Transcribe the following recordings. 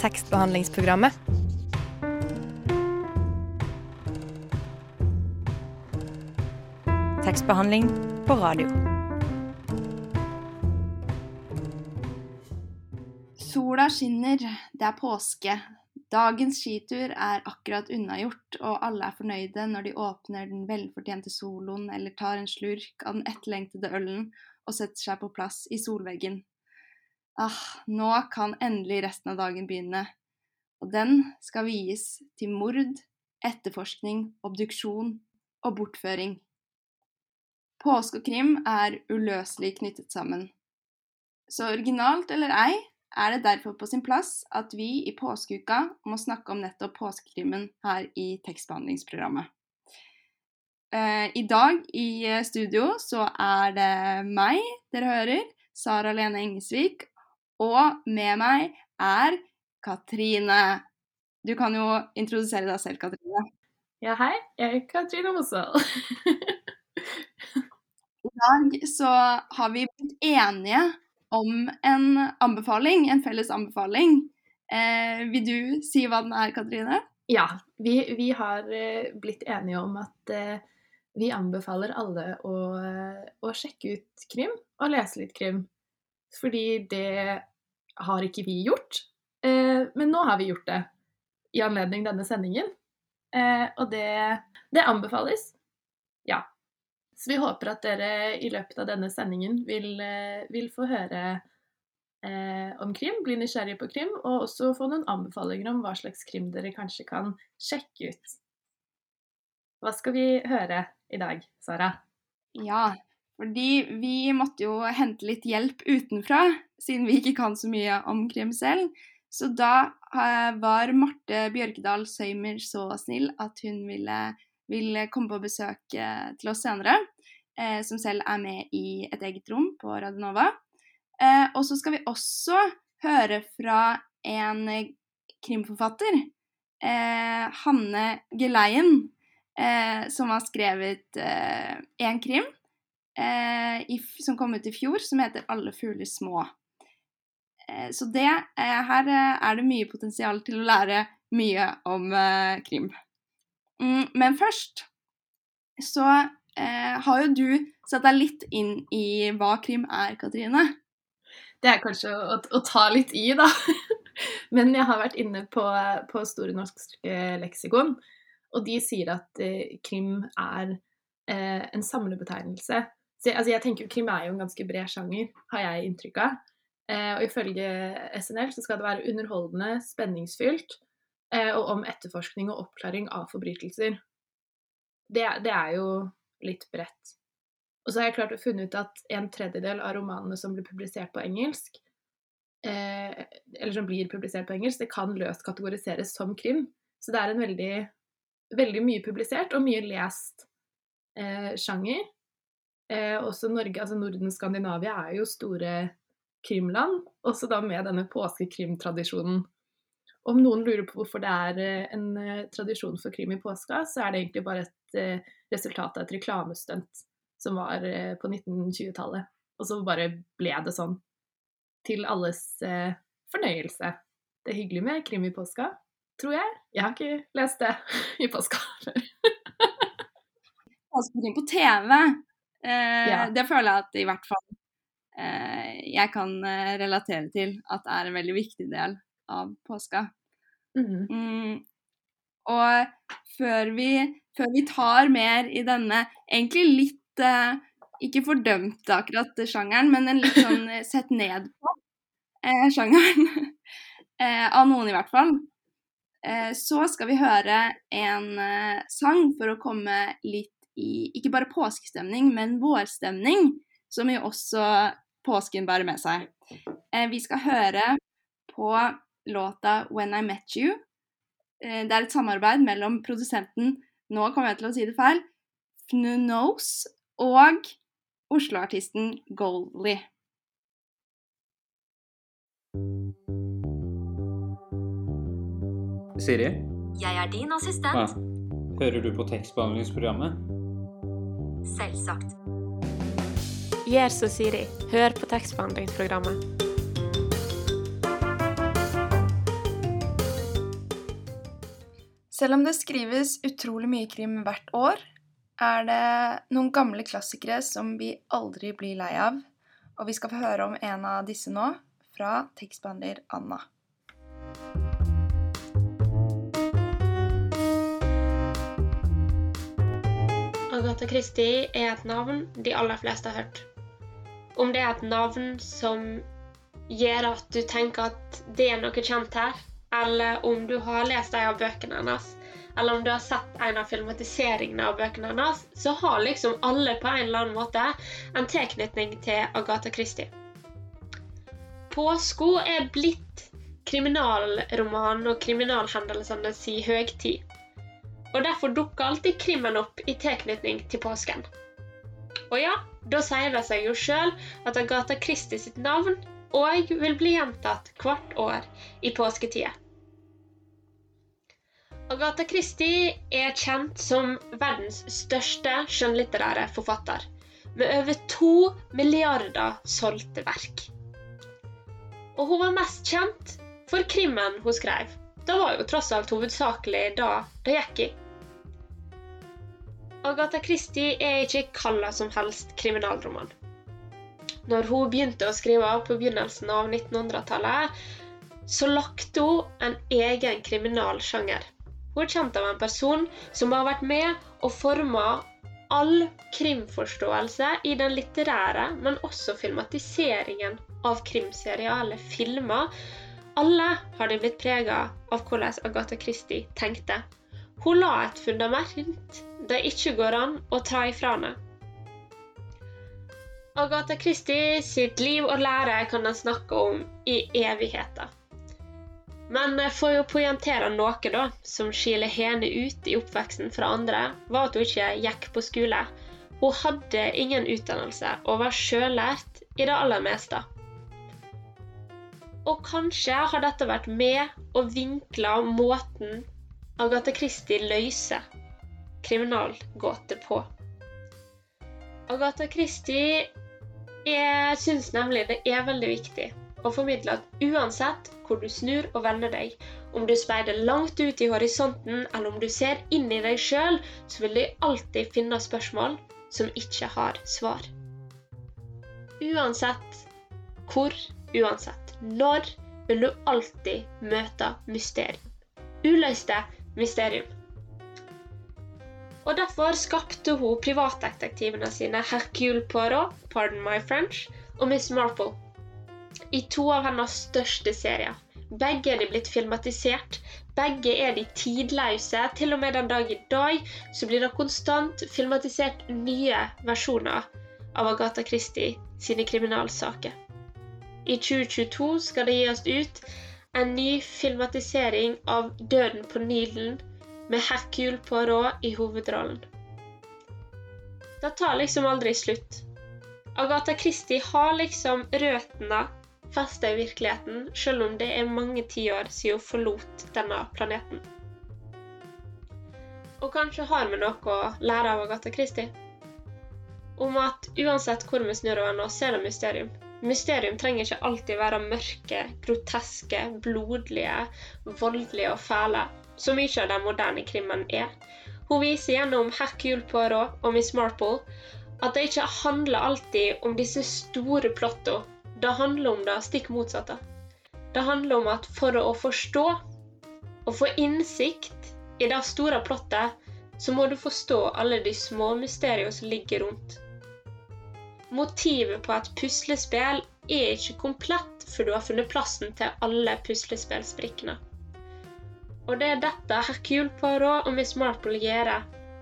tekstbehandlingsprogrammet. Tekstbehandling på radio. Sola skinner, det er påske. Dagens skitur er akkurat unnagjort, og alle er fornøyde når de åpner den velfortjente soloen eller tar en slurk av den etterlengtede ølen og setter seg på plass i solveggen. Ah, nå kan endelig resten av dagen begynne. Og den skal vies til mord, etterforskning, obduksjon og bortføring. Påske og krim er uløselig knyttet sammen. Så originalt eller ei, er det derfor på sin plass at vi i påskeuka må snakke om nettopp påskekrimmen her i tekstbehandlingsprogrammet. Eh, I dag i studio så er det meg dere hører, Sara Lene Engesvik, og med meg er Katrine. Du kan jo introdusere deg selv, Katrine. Ja, hei. Jeg er Katrine Mosvold. I dag så har vi blitt enige om en anbefaling, en felles anbefaling. Eh, vil du si hva den er, Katrine? Ja, vi, vi har eh, blitt enige om at eh, vi anbefaler alle å, å, sjekke ut krim og lese litt krim. Fordi det har ikke vi gjort. men nå har vi gjort det i anledning denne sendingen. og det, det anbefales. Ja, så vi håper at dere i løpet av denne sendingen vil, eh, vil få høre eh, om krim, bli nysgjerrige på krim, og også få noen anbefalinger om hva slags krim dere kanskje kan sjekke ut. Hva skal vi høre i dag, Sara? Ja, fordi vi måtte jo hente litt hjelp utenfra, siden vi ikke kan så mye om krim selv. Så da eh, var Marte Bjørkedal Søymer så snill at hun ville ville komme på besøk eh, til oss senere. Eh, som selv er med i et eget rom på Radionova. Eh, og så skal vi også høre fra en krimforfatter, Hanne Geleien, som har skrevet en krim som kom ut i fjor, som heter 'Alle fugler små'. Så det, her er det mye potensial til å lære mye om krim. Mm, men først så eh, har jo du satt deg litt inn i hva krim er, Katrine. Det er kanskje å, å ta litt i, da. Men jeg har vært inne på, på Store norske leksikon, og de sier at eh, krim er eh, en samlebetegnelse. Så, altså, jeg tenker jo Krim er jo en ganske bred sjanger, har jeg inntrykk av. Eh, og ifølge SNL så skal det være underholdende, spenningsfylt Eh, og om etterforskning og oppklaring av forbrytelser. Det, det, er jo litt bredt. Og så har jeg klart å funne ut at en tredjedel av romanene som blir publisert på engelsk, eh, eller som blir publisert på engelsk, det kan løst kategoriseres som krim. Så det er en veldig, veldig mye publisert og mye lest eh, sjanger. Eh, også Norge, altså Norden, og Skandinavia er jo store krimland, også da med denne påskekrimtradisjonen om noen lurer på hvorfor det er eh, en eh, tradisjon for krim i påska, så er det egentlig bare et eh, resultat av et reklamestunt som var på 1920-tallet. Og så bare ble det sånn. Til alles fornøyelse. Det er hyggelig med krim i påska, tror jeg. Jeg har ikke lest det i påska før. Påskekrim på TV, eh, ja. det føler jeg at i hvert fall eh, jeg kan relatere til at det er en veldig viktig del av påska. Mm. Mm. Og før vi, før vi, tar mer i denne egentlig litt eh, ikke fordømte akkurat sjangeren, men en litt sånn eh, sett ned på eh, sjangeren, eh, av noen i hvert fall, eh, så skal vi høre en eh, sang for å komme litt i ikke bare påskestemning, men vårstemning, som jo også påsken bærer med seg. vi skal høre på låta 'When I Met You'. Eh, det er et samarbeid mellom produsenten Nå kommer jeg til å si det feil. Fnunos og Oslo-artisten Goldly. Siri? Jeg er din assistent. Ja. Hører du på tekstbehandlingsprogrammet? selvsagt. Gjør som Siri. Hør på tekstbehandlingsprogrammet. Selv om det skrives utrolig mye krim hvert år, er det noen gamle klassikere som vi aldri blir lei av. Og vi skal få høre om en av disse nå, fra tekstbehandler Anna. Musikk Agatha Christie er et navn de aller fleste har hørt. Om det er et navn som gjør at du tenker at det er noe kjent her, eller om du har lest en av bøkene hennes, eller om du har sett en av filmatiseringene av bøkene hennes, så har liksom alle på en eller annen måte en tilknytning til Agatha Christie. Påsko er blitt kriminalroman og kriminalhendelsene si høgtid. Og derfor dukker alltid krimmen opp i tilknytning til påsken. Og ja, da sier det seg jo sjøl at Agatha Christie sitt navn òg vil bli gjentatt hvert år i påsketida. Agatha Christie er kjent som verdens største skjønnlitterære forfatter, med over to milliarder solgte verk. Og hun var mest kjent for krimmen hun skrev. Det var jo tross alt hovedsakelig da det gikk i. Agatha Christie er ikke hva som helst kriminalroman. Når hun begynte å skrive på begynnelsen av 1900-tallet, så lagde hun en egen kriminalsjanger. Hun er kjent av en person som har vært med og forma all krimforståelse i den litterære, men også filmatiseringen av krimserier eller filmer. Alle har de blitt prega av hvordan Agatha Christie tenkte. Hun la et fundament det ikke går an å ta ifra henne. Agatha Christie sitt liv og lære kan en snakke om i evigheter. Men for å poengtere noe da, som skiller henne ut i oppveksten fra andre, var at hun ikke gikk på skole. Hun hadde ingen utdannelse og var sjøllært i det aller meste. Og kanskje har dette vært med og vinkla måten Agatha Christie løser kriminalgåter på. Agatha Christie jeg syns nemlig det er veldig viktig å formidle at uansett hvor du snur og vender deg, om du speider langt ut i horisonten eller om du ser inn i deg sjøl, så vil du alltid finne spørsmål som ikke har svar. Uansett hvor, uansett når, vil du alltid møte mysterium. Uløste mysterium. Og Derfor skapte hun privatdetektivene sine Hercule Poirot, pardon my French, og Miss Marple i to av hennes største serier. Begge er de blitt filmatisert. Begge er de tidløse. Til og med den dag i dag så blir det konstant filmatisert nye versjoner av Agatha Christie sine kriminalsaker. I 2022 skal det gis ut en ny filmatisering av 'Døden på Nilen' med Hercule Poirot i hovedrollen. Det tar liksom aldri slutt. Agatha Christie har liksom røttene festa i virkeligheten, selv om det er mange tiår siden hun forlot denne planeten. Og kanskje har vi noe å lære av Agatha Christie? Om at uansett hvor vi snur oss, så er det mysterium. Mysterium trenger ikke alltid være mørke, groteske, blodige, voldelige og fæle så mye av den moderne krimmen er. Hun viser gjennom Hercule Poirot og Miss Marple at det ikke handler alltid om disse store plottene. Det handler om det stikk motsatte. Det handler om at for å forstå og få innsikt i det store plottet, så må du forstå alle de små mysteriene som ligger rundt. Motivet på et puslespill er ikke komplett før du har funnet plassen til alle puslespillsbrikkene. Og det er dette Hercule Poirot og Miss Marple gjør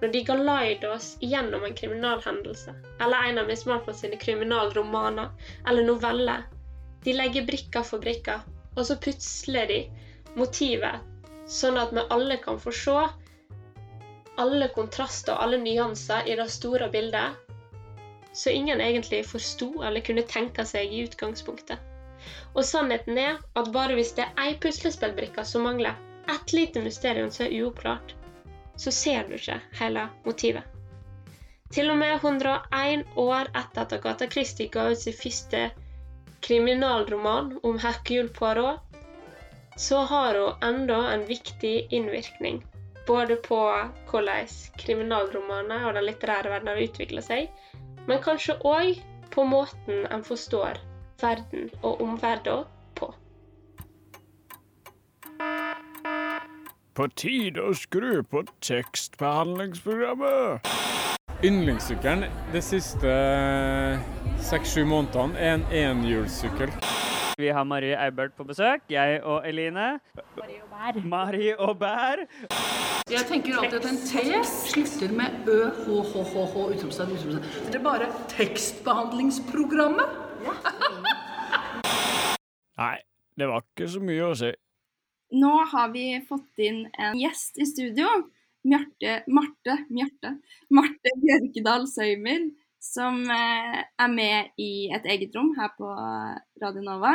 når de guider oss gjennom en kriminalhendelse, eller en av Miss Marple sine kriminalromaner eller noveller. De legger brikker for brikker, og så pusler de motivet, sånn at vi alle kan få se alle kontraster og alle nyanser i det store bildet, så ingen egentlig forsto eller kunne tenke seg i utgangspunktet. Og sannheten er at bare hvis det er ei puslespillbrikke som mangler, ett lite mysterium som er uoppklart, så ser du ikke hele motivet. Til og med 101 år etter at Agatha Christie ga ut sin første kriminalroman om Hercule Poirot, så har hun enda en viktig innvirkning Både på hvordan kriminalromaner og den litterære verden har utvikla seg, men kanskje òg på måten en forstår verden og omverdenen på. På tide å skru på tekstbehandlingsprogrammet. Yndlingssykkelen de siste seks-sju månedene er en enhjulssykkel. Vi har Marie Eibert på besøk. Jeg og Eline. Marie og Bær. Marie og Bær. Jeg tenker alltid at en T slutter med ø, h, h, h, h, utropstegn, utropstegn. Det er bare tekstbehandlingsprogrammet. Nei, det var ikke så mye å si. Nå har vi fått inn en gjest i studio. Mjarte, Marte, Mjarte, Marte Bjørkedal Søymer, som eh, er med i et eget rom her på Radio Nova.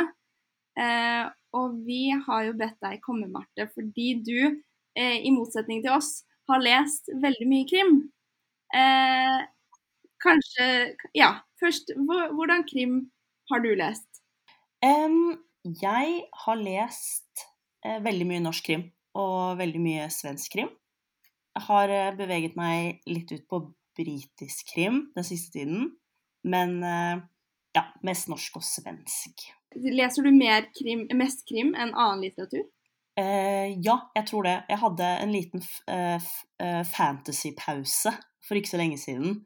Eh, og vi har jo bedt deg komme, Marte, fordi du, eh, i motsetning til oss, har lest veldig mye krim. Kanskje Ja, først, hvordan krim har du lest? Um, jeg har lest eh, veldig mye norsk krim og veldig mye svensk krim. Jeg har beveget meg litt ut på britisk krim den siste tiden, men eh, ja, mest norsk og svensk. Leser du mer krim, mest krim enn annen litteratur? Eh, ja, jeg tror det. Jeg hadde en liten eh, eh, fantasypause for ikke så lenge siden.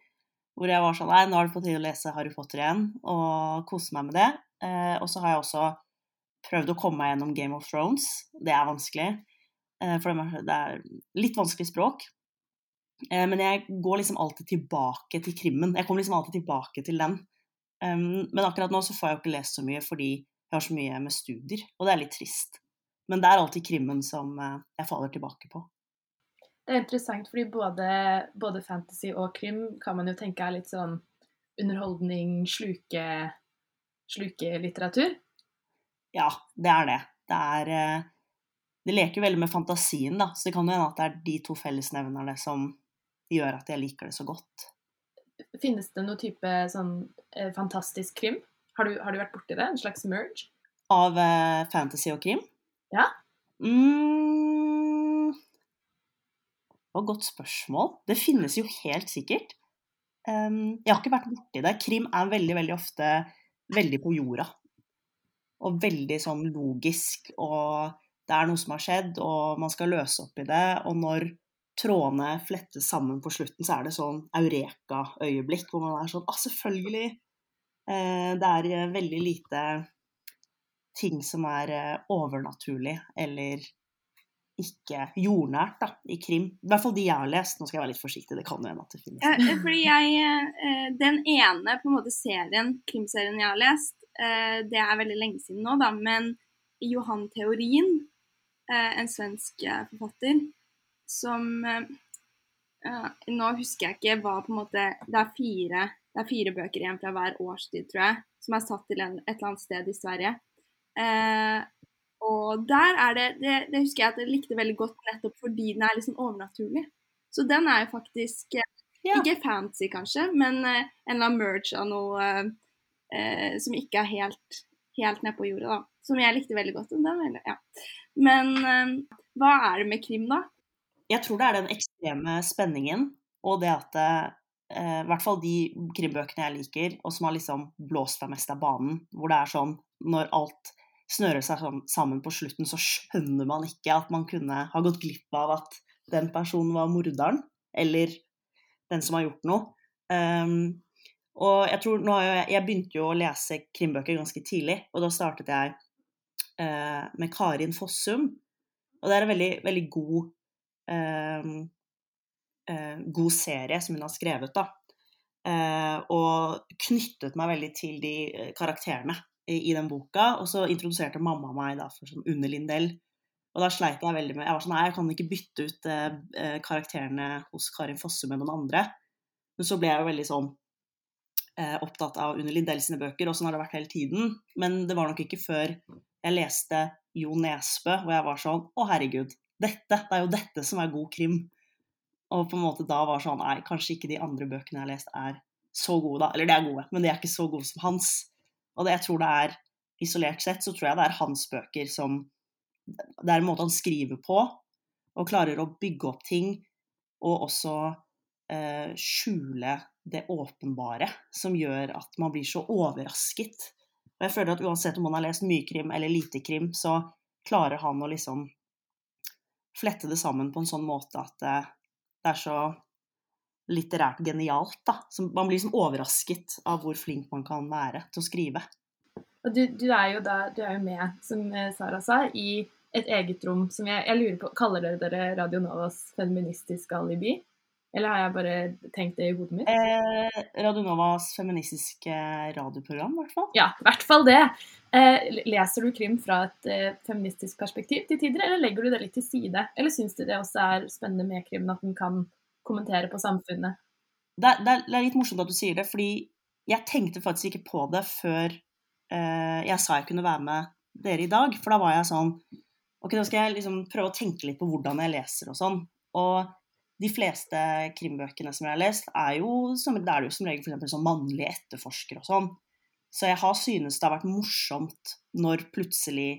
Hvor jeg var sånn Nei, nå er det på tide å lese Harry Potter igjen, og kose meg med det. Eh, og så har jeg også prøvd å komme meg gjennom Game of Thrones. Det er vanskelig. Eh, for det er litt vanskelig språk. Eh, men jeg går liksom alltid tilbake til krimmen. Jeg kommer liksom alltid tilbake til den. Men akkurat nå så får jeg jo ikke lest så mye fordi jeg har så mye med studier, og det er litt trist. Men det er alltid krimmen som eh, jeg faller tilbake på. Det er interessant, fordi både, både fantasy og krim kan man jo tenke er litt sånn underholdning, sluke, slukelitteratur. Ja, det er det. Det er eh, Det leker veldig med fantasien, da, så det kan jo hende at det er de to fellesnevnerne som gjør at jeg liker det så godt. Finnes det noe type sånn eh, fantastisk krim? Har du, har du vært borti det? En slags merge? Av eh, fantasy og krim? Ja. Mm, det var et godt spørsmål. Det finnes jo helt sikkert. Um, jeg har ikke vært borti det. Krim er veldig, veldig ofte veldig på jorda. Og veldig sånn logisk, og det er noe som har skjedd, og man skal løse opp i det. Og når trådene flettes sammen på slutten, så er det sånn eureka-øyeblikk hvor man er sånn Ah, selvfølgelig! Eh, det er eh, veldig lite ting som er eh, overnaturlig eller ikke jordnært da, i krim. I hvert fall de jeg har lest. Nå skal jeg være litt forsiktig, det kan jo hende at det finnes. Eh, fordi jeg Den ene på en måte serien, krimserien jeg har lest, det er veldig lenge siden nå, da, men Johan Theorin, en svensk forfatter, som uh, Nå husker jeg ikke hva på en måte Det er fire, det er fire bøker igjen fra hver årstid, tror jeg, som er satt til en, et eller annet sted i Sverige. Uh, og der er det, det Det husker jeg at jeg likte veldig godt nettopp fordi den er liksom overnaturlig. Så den er jo faktisk eh, Ja. ikke fancy, kanskje, men uh, en eller annen merge av noe som ikke er helt, helt nede på jorda, da. Som jeg likte veldig godt. Den, ja. Men hva er det med krim, da? Jeg tror det er den ekstreme spenningen, og det at eh, I hvert fall de krimbøkene jeg liker, og som har liksom blåst meg mest av banen, hvor det er sånn når alt snører seg sånn sammen på slutten, så skjønner man ikke at man kunne ha gått glipp av at den personen var morderen, eller den som har gjort noe. Um, og jeg tror, nå har jeg, jeg begynte jo å lese krimbøker ganske tidlig, og da startet jeg eh, med Karin Fossum. Og det er en veldig, veldig god eh, eh, god serie som hun har skrevet, da. Eh, og knyttet meg veldig til de eh, karakterene i, den boka. Og så introduserte mamma meg da for sånn Unni Lindell. Og da sleit jeg veldig med Jeg var sånn Nei, jeg kan ikke bytte ut eh, eh, karakterene hos Karin Fosse med noen andre. Men så ble jeg jo veldig sånn eh, opptatt av Unni Lindell sine bøker, og sånn har det vært hele tiden. Men det var nok ikke før jeg leste Jo Nesbø, hvor jeg var sånn Å, herregud. Dette, det er jo dette som er god krim. Og på en måte da var sånn Nei, kanskje ikke de andre bøkene jeg har lest, er så gode, da. Eller de er gode, men de er ikke så gode som hans. Og det jeg tror det er Isolert sett så tror jeg det er hans bøker som Det er en måte han skriver på, Og klarer å bygge opp ting, og også eh, skjule det åpenbare, som gjør at man blir så overrasket. Og jeg føler at uansett om man har lest mye krim eller lite krim, så klarer han å liksom flette det sammen på en sånn måte at det, det er så litterært genialt, da. Så man blir liksom overrasket av hvor flink man kan være til å skrive. Og du, du, er jo da, du er jo med, som eh, Sara sa, i et eget rom som jeg, jeg lurer på Kaller dere dere Radio Novas feministiske alibi? Eller har jeg bare tenkt det i hodet mitt? Eh, Radionovas feministiske radioprogram, i hvert fall. Ja, i hvert fall det. Eh, leser du krim fra et eh, feministisk perspektiv til tider, eller legger du det litt til side? Eller syns du det også er spennende med krim, at den kan kommentere på samfunnet? Det, er, det, er litt morsomt at du sier det, fordi jeg tenkte faktisk ikke på det før eh, jeg sa jeg kunne være med dere i dag. For da var jeg sånn Ok, da skal jeg liksom prøve å tenke litt på hvordan jeg leser og sånn. Og de fleste krimbøkene som jeg har lest, er jo som, det er jo som regel f.eks. sånn mannlige etterforskere og sånn. Så jeg har synes det har vært morsomt når plutselig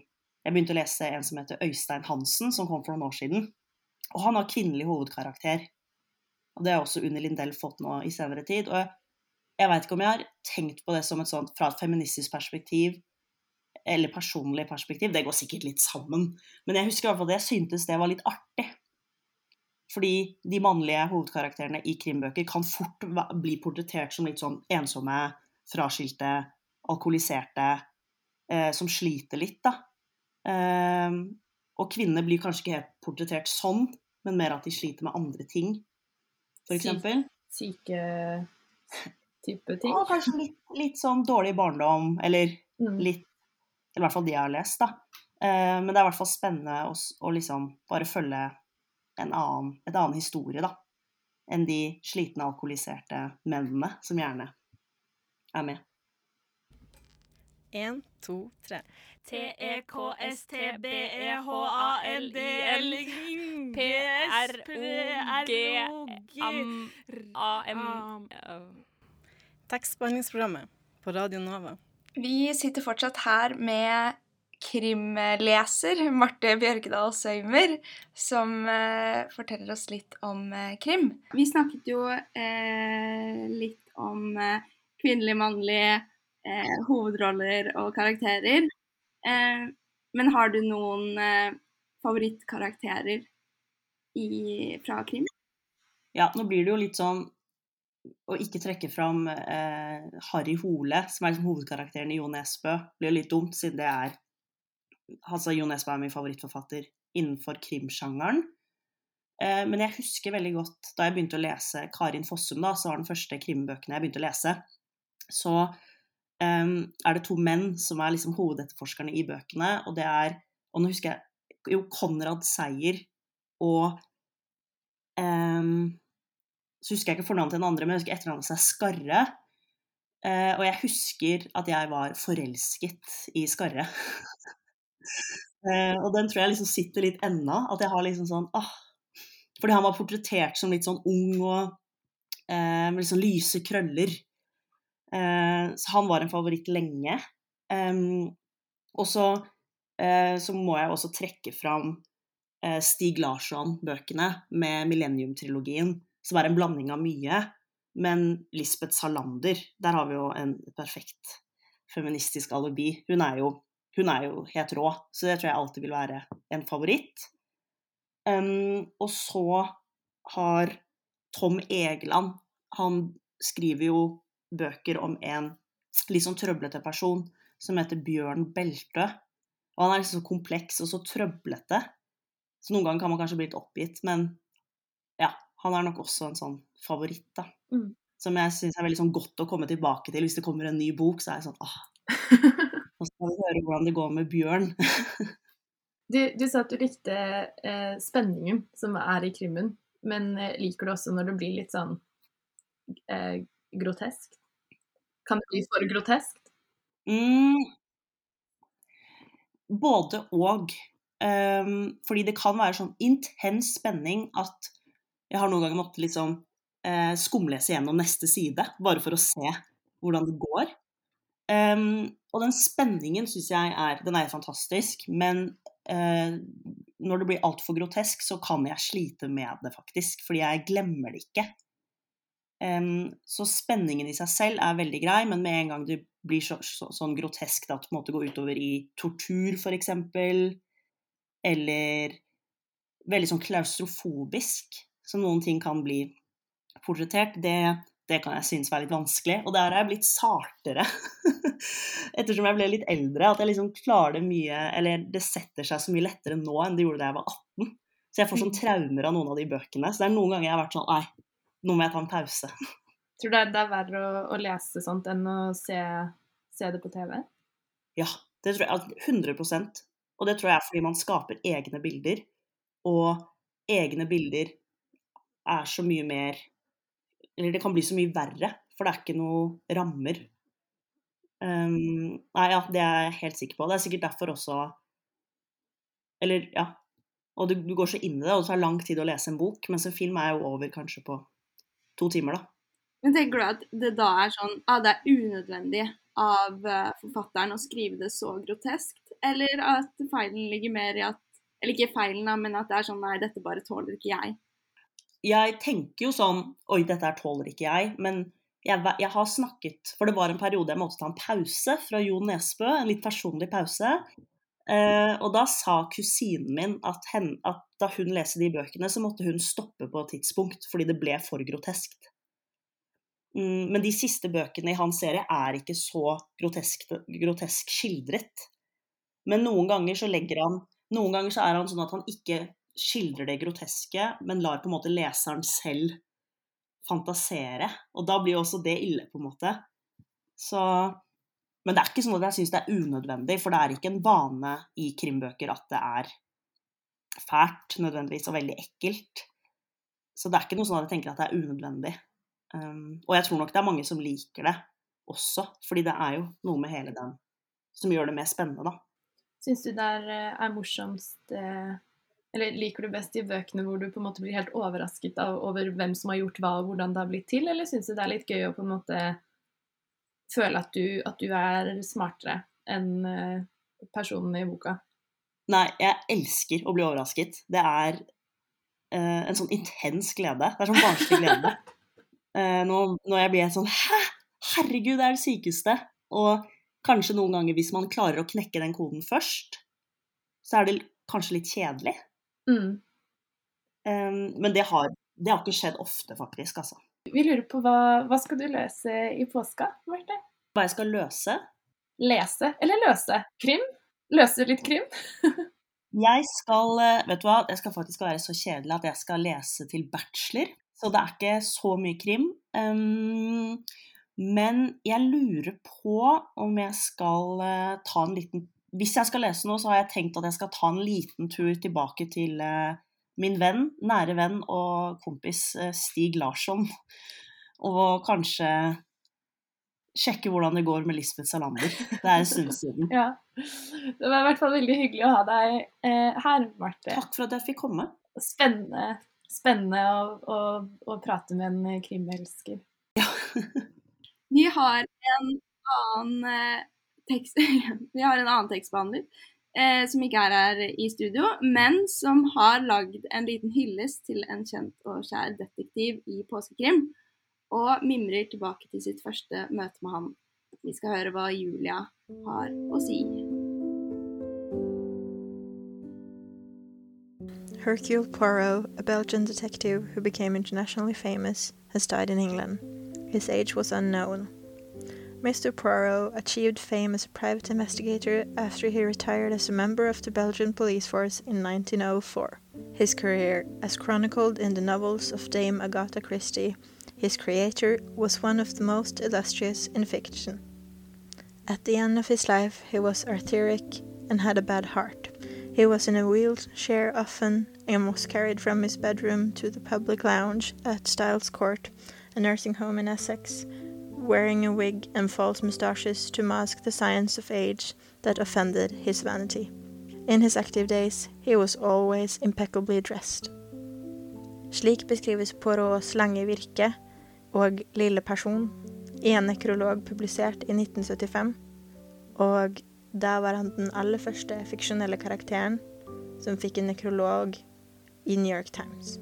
jeg begynte å lese en som heter Øystein Hansen, som kom for noen år siden. Og han har kvinnelig hovedkarakter. Og det har også Unni Lindell fått nå i senere tid. Og jeg, jeg veit ikke om jeg har tenkt på det som et sånt fra et feministisk perspektiv eller personlig perspektiv. Det går sikkert litt sammen. Men jeg husker i hvert fall det. Jeg syntes det var litt artig. Fordi de mannlige hovedkarakterene i krimbøker kan fort bli portrettert som litt sånn ensomme, fraskilte, alkoholiserte, eh, som sliter litt, da. Eh, og kvinner blir kanskje ikke helt portrettert sånn, men mer at de sliter med andre ting, f.eks. Syke type ting? Ja, kanskje litt, litt sånn dårlig barndom, eller mm. litt eller i hvert fall de jeg har lest, da. Eh, men det er i hvert fall spennende å, å liksom bare følge en annen, et annen historie, da. Enn de slitne, alkoholiserte mennene som gjerne er med. Én, to, tre. T-E-K-S-T-B-E-H-A-L-D-L-P-R-O-G-A-M Tekstbehandlingsprogrammet på Radio Nova. Vi sitter fortsatt her med krimleser Marte Bjørkedal Søymer, som eh, forteller oss litt om eh, krim. Vi snakket jo eh, litt om eh, kvinnelige, mannlige eh, hovedroller og karakterer. Eh, men har du noen favorittkarakterer i, fra krim? Ja, nå blir det jo litt sånn å ikke trekke fram eh, Harry Hole, som er liksom hovedkarakteren i Jo Nesbø, blir litt dumt, siden det er altså Jo Nesbø er min favorittforfatter innenfor krimsjangeren. Eh, men jeg husker veldig godt da jeg begynte å lese Karin Fossum, da, så var den første krimbøkene jeg begynte å lese, så eh, er det to menn som er liksom hovedetterforskerne i bøkene, og det er Og nå husker jeg jo Konrad Seier og eh, så husker jeg ikke fornavnet til den andre, men jeg husker etternavnet seg Skarre. Eh, og jeg husker at jeg var forelsket i Skarre. eh, og den tror jeg liksom sitter litt ennå. At jeg har liksom sånn ah, Fordi han var portrettert som litt sånn ung og eh, med sånn lyse krøller. Eh, så han var en favoritt lenge. og så, så må jeg også trekke fram Stig Larsson-bøkene med Millennium-trilogien som er en blanding av mye. Men Lisbeth Salander, der har vi jo en perfekt feministisk alibi. Hun er jo, hun er jo helt rå, så det tror jeg alltid vil være en favoritt. Um, og så har Tom Egeland Han skriver jo bøker om en litt sånn trøblete person som heter Bjørn Beltø. Og han er liksom så kompleks og så trøblete. Så noen ganger kan man kanskje bli litt oppgitt, men ja, han er nok også en sånn favoritt, da. Mm. Som jeg syns er veldig sånn godt å komme tilbake til. Hvis det kommer en ny bok, så er jeg sånn ah, Nå skal vi høre hvordan det går med Bjørn. du, du, sa at du likte eh, spenningen som er i krimmen, men eh, liker du også når det blir litt sånn eh, grotesk? Kan det bli for grotesk? Mm. Både og. Um, fordi det kan være sånn intens spenning at jeg har noen ganger måttet liksom eh, skumlese gjennom neste side, bare for å se hvordan det går. Um, og den spenningen syns jeg er Den er fantastisk, men eh, når det blir altfor grotesk, så kan jeg slite med det, faktisk. Fordi jeg glemmer det ikke. Um, så spenningen i seg selv er veldig grei, men med en gang det blir så, så, sånn grotesk at det går utover i tortur, f.eks., eller veldig sånn klaustrofobisk, som noen ting kan bli portrettert, det, det kan jeg synes være litt vanskelig. Og der har jeg blitt sartere ettersom jeg ble litt eldre. At jeg liksom klarer det mye Eller det setter seg så mye lettere nå enn det gjorde da jeg var 18. Så jeg får sånn traumer av noen av de bøkene. Så det er noen ganger jeg har vært sånn Nei, nå må jeg ta en pause. Tror du det er verre å, å lese sånt enn å se, se, det på TV? Ja, det tror jeg 100% Og det tror jeg er fordi man skaper egne bilder. Og egne bilder er så mye mer Eller det kan bli så mye verre, for det er ikke noe rammer. Um, nei, ja, det er jeg helt sikker på. Det er sikkert derfor også Eller, ja. Og du, du går så inn i det, og det tar lang tid å lese en bok, mens en film er jo over kanskje på to timer, da. Men tenker du at det da er sånn ah, det er unødvendig av uh, forfatteren å skrive det så groteskt, eller at feilen ligger mer i at Eller ikke feilen, da, men at det er sånn nei, dette bare tåler ikke jeg. Jeg tenker jo sånn oi, dette her tåler ikke jeg, men jeg, jeg, har snakket For det var en periode jeg måtte ta en pause fra Jo Nesbø, en litt personlig pause. Eh, og da sa kusinen min at, hen, at, da hun leste de bøkene, så måtte hun stoppe på et tidspunkt fordi det ble for groteskt. Mm, men de siste bøkene i hans serie er ikke så grotesk, grotesk skildret. Men noen ganger så legger han Noen ganger så er han sånn at han ikke skildrer det groteske, men lar på en måte leseren selv fantasere. Og da blir også det ille, på en måte. Så Men det er ikke sånn at jeg syns det er unødvendig, for det er ikke en vane i krimbøker at det er fælt nødvendigvis, og veldig ekkelt. Så det er ikke noe sånn at jeg tenker at det er unødvendig. Um, og jeg tror nok det er mange som liker det også, fordi det er jo noe med hele den som gjør det mer spennende, da. Syns du det er, eh, er morsomst eh, eller liker du best de bøkene hvor du på en måte blir helt overrasket av, over hvem som har gjort hva, og hvordan det har blitt til, eller syns du det er litt gøy å på en måte føle at du, at du er smartere enn uh, personene i boka? Nei, jeg elsker å bli overrasket. Det er uh, en sånn intens glede. Det er sånn barnslig glede. uh, når, når, jeg blir sånn Hæ! Herregud, det er det sykeste! Og kanskje noen ganger, hvis man klarer å knekke den koden først, så er det kanskje litt kjedelig. Mm. Um, men det har, det har, ikke skjedd ofte, faktisk. Altså. Vi lurer på hva, hva skal du løse i påska, Marte? Hva jeg skal løse? Lese eller løse? Krim? Løse litt krim? jeg skal eh, Vet du hva, det skal faktisk være så kjedelig at jeg skal lese til bachelor. Så det er ikke så mye krim. Um, men jeg lurer på om jeg skal uh, ta en liten hvis jeg skal lese noe, så har jeg tenkt at jeg skal ta en liten tur tilbake til uh, min venn, nære venn og kompis uh, Stig Larsson. Og kanskje sjekke hvordan det går med Lisbeth Salander. Det er en stund siden. ja. Det var i hvert fall veldig hyggelig å ha deg eh, her, Marte. Takk for at jeg fikk komme. Spennende, spennende å, å, å prate med en krimelsker. Ja. Vi har en annen eh, tekst, vi har en annen tekstbehandler eh, som ikke er her i studio, men som har lagd en liten hyllest til en kjent og kjær detektiv i påskekrim. Og mimrer tilbake til sitt første møte med han. Vi skal høre hva Julia har å si. Hercule Poirot, a Belgian detective who became internationally famous, has died in England. His age was unknown. Mr. Poirot achieved fame as a private investigator after he retired as a member of the Belgian police force in 1904. His career, as chronicled in the novels of Dame Agatha Christie, his creator was one of the most illustrious in fiction. At the end of his life, he was arthritic and had a bad heart. He was in a wheelchair often and was carried from his bedroom to the public lounge at Styles Court, a nursing home in Essex, wearing a wig and false moustaches to mask the science of age that offended his vanity. In his active days, he was always impeccably dressed. Slik beskrives Poirots lange virke og lille person i en nekrolog publisert i 1975, og da var han den aller første fiksjonelle karakteren som fikk en nekrolog i New York Times.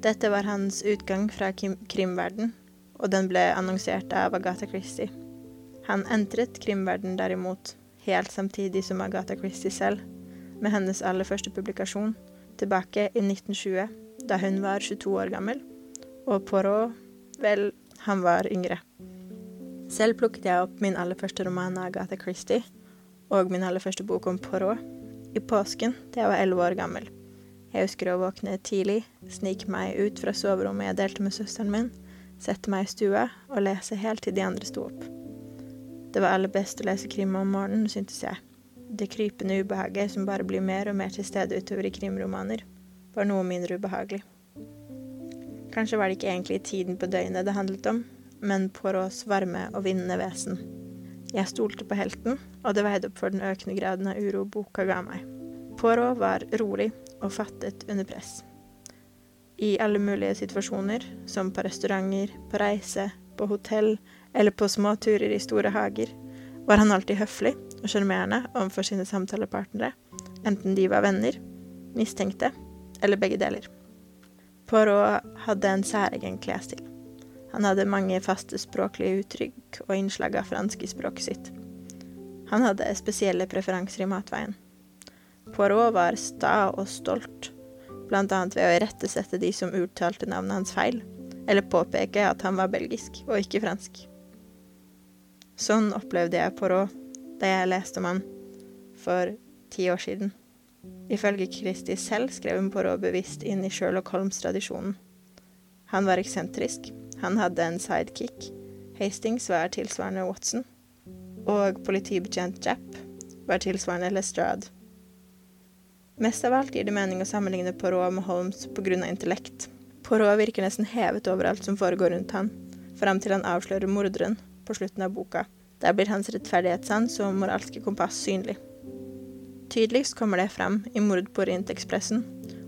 Dette var hans utgang fra krimverdenen. krimverden, og den ble annonsert av Agatha Christie. Han entret krimverden derimot helt samtidig som Agatha Christie selv, med hennes aller første publikasjon, tilbake i 1920, da hun var 22 år gammel, og Poirot, vel, han var yngre. Selv plukket jeg opp min aller første roman av Agatha Christie, og min aller første bok om Poirot, i påsken da jeg var elleve år gammel. Jeg husker å våkne tidlig, snike meg ut fra soverommet jeg delte med søsteren min, sette meg i stua og lese helt til de andre sto opp. Det var aller best å lese krim om morgenen, syntes jeg. Det krypende ubehaget som bare blir mer og mer til stede utover i krimromaner, var noe mindre ubehagelig. Kanskje var det ikke egentlig tiden på døgnet det handlet om, men Poirots varme og vinnende vesen. Jeg stolte på helten, og det veide opp for den økende graden av uro boka ga meg. Poirot var rolig og fattet under press. I alle mulige situasjoner, som på restauranter, på reise, på hotell eller på små turer i store hager, var han alltid høflig og sjarmerende overfor sine samtalepartnere, enten de var venner, mistenkte eller begge deler. Poirot hadde en særegen klesstil. Han hadde mange faste språklige uttrykk og innslag av fransk i språket sitt. Han hadde spesielle preferanser i matveien. Poirot var sta og stolt, annet ved å irettesette de som uttalte navnet hans feil, eller påpeke at han var belgisk og ikke fransk. Sånn opplevde jeg Poirot da jeg leste om han for ti år siden. Ifølge Christie selv skrev hun Poirot bevisst inn i Sherlock Holmes-tradisjonen. Han var eksentrisk, han hadde en sidekick, Hastings var tilsvarende Watson, og politibetjent Japp var tilsvarende Lestrade. Mest av alt gir det mening å sammenligne Poirot med Holmes pga. intellekt. Poirot virker nesten hevet over alt som foregår rundt han, fram til han avslører morderen på slutten av boka. Der blir hans rettferdighetssans og moralske kompass synlig. Tydeligst kommer det frem i mord på Orientekspressen,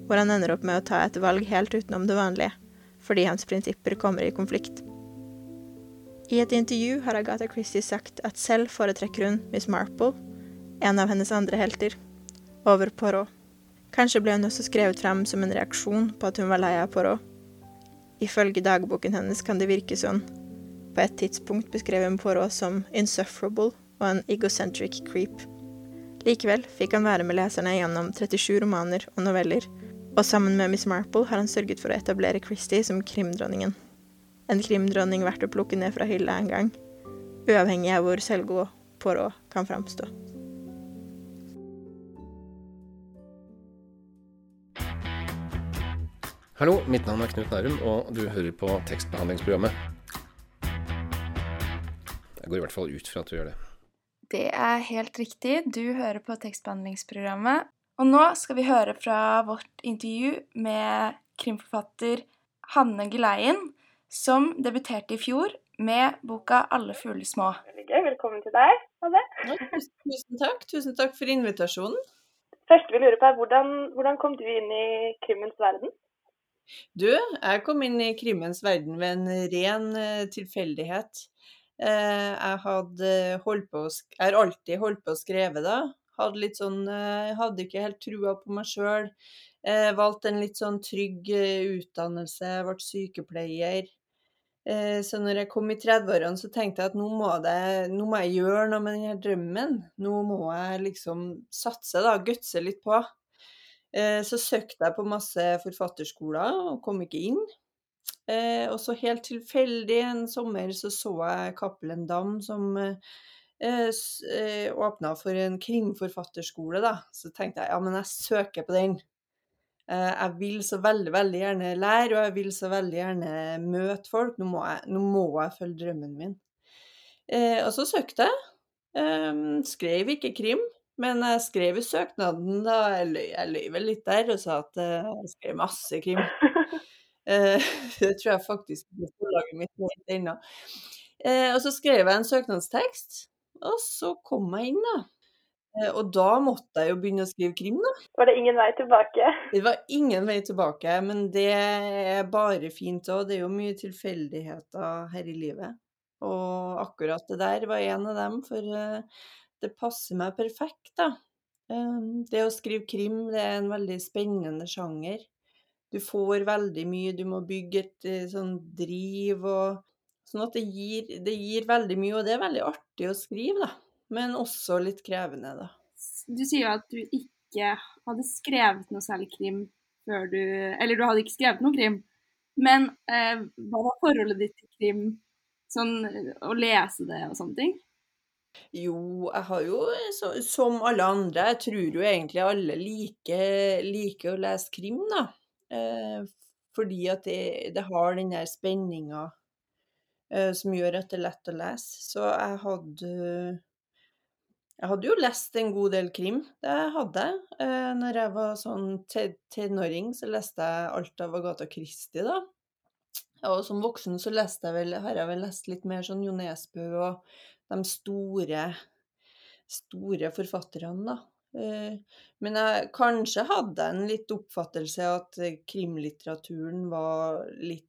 hvor han ender opp med å ta et valg helt utenom det vanlige, fordi hans prinsipper kommer i konflikt. I et intervju har Agatha Christie sagt at selv foretrekker hun Miss Marple, en av hennes andre helter, over Poirot. Kanskje ble hun også skrevet frem som en reaksjon på at hun var lei av Poirot. Ifølge dagboken hennes kan det virke sånn. På et tidspunkt beskrev hun Poirot som insufferable og en egocentric creep. Likevel fikk han være med leserne gjennom 37 romaner og noveller, og sammen med Miss Marple har han sørget for å etablere Christie som krimdronningen. En krimdronning verdt å plukke ned fra hylla en gang, uavhengig av hvor selvgod Poirot kan framstå. Hallo, mitt navn er Knut Nærum, og du hører på tekstbehandlingsprogrammet. Jeg går i hvert fall ut fra at du gjør det. Det er helt riktig. Du hører på tekstbehandlingsprogrammet. Og nå skal vi høre fra vårt intervju med krimforfatter Hanne Geleien, som debuterte i fjor med boka 'Alle fugler små'. Velkommen til deg, Hanne. Tusen takk. Tusen takk for invitasjonen. Først vi lurer på er, hvordan, hvordan kom du inn i krimmens verden? Du, jeg kom inn i krimens verden ved en ren uh, tilfeldighet. Uh, jeg hadde holdt på Jeg har alltid holdt på å skrive, da. Hadde litt sånn uh, Hadde ikke helt trua på meg sjøl. valgte en litt sånn trygg utdannelse, ble sykepleier. Så når jeg kom i 30-årene, så tenkte jeg at nå må, det, nå må jeg gjøre noe med denne drømmen. Nå må jeg liksom satse, da. Gutse litt på. Så søkte jeg på masse forfatterskoler og kom ikke inn. Og så helt tilfeldig en sommer så så jeg Cappelen Dam som åpna for en krimforfatterskole, da. Så tenkte jeg ja, men jeg søker på den. Jeg vil så veldig, veldig gjerne lære, og jeg vil så veldig gjerne møte folk. Nå må jeg, nå må jeg følge drømmen min. Og så søkte jeg. Skrev ikke krim. Men jeg skrev i søknaden, da. Jeg løy, jeg løy vel litt der og sa at uh, jeg skrev masse krim. Uh, det tror jeg faktisk ikke forlaget mitt helt ennå. Uh, og så skrev jeg en søknadstekst, og så kom jeg inn, da. og da måtte jeg jo begynne å skrive krim, da. Var det ingen vei tilbake? Det var ingen vei tilbake, men det er bare fint òg. Det er jo mye tilfeldigheter her i livet. Og akkurat det der var en av dem, for det passer meg perfekt, da. Ehm, Det å skrive krim, det er en veldig spennende sjanger. Du får veldig mye, du må bygge et eh, sånn driv og Sånn at det gir, det gir veldig mye, og det er veldig artig å skrive, da. Men også litt krevende, da. Du sier jo at du ikke hadde skrevet noe særlig krim før du Eller du hadde ikke skrevet noe krim. Men eh, hva var forholdet ditt til krim? Sånn å lese det og sånne ting? Jo, jeg har jo så, som alle andre, jeg tror jo egentlig alle liker, liker å lese krim, da. Eh, fordi at det, det har den der spenninga eh, som gjør at det er lett å lese. Så jeg hadde Jeg hadde jo lest en god del krim, det hadde jeg. Eh, når jeg var sånn te- tenåring, så leste jeg alt av Agatha Christie, da. Og som voksen så leste jeg vel, har jeg vel lest litt mer sånn Jo Nesbø og de store, store forfatterne, da. Eh, Men jeg kanskje hadde en litt oppfattelse at eh, krimlitteraturen var litt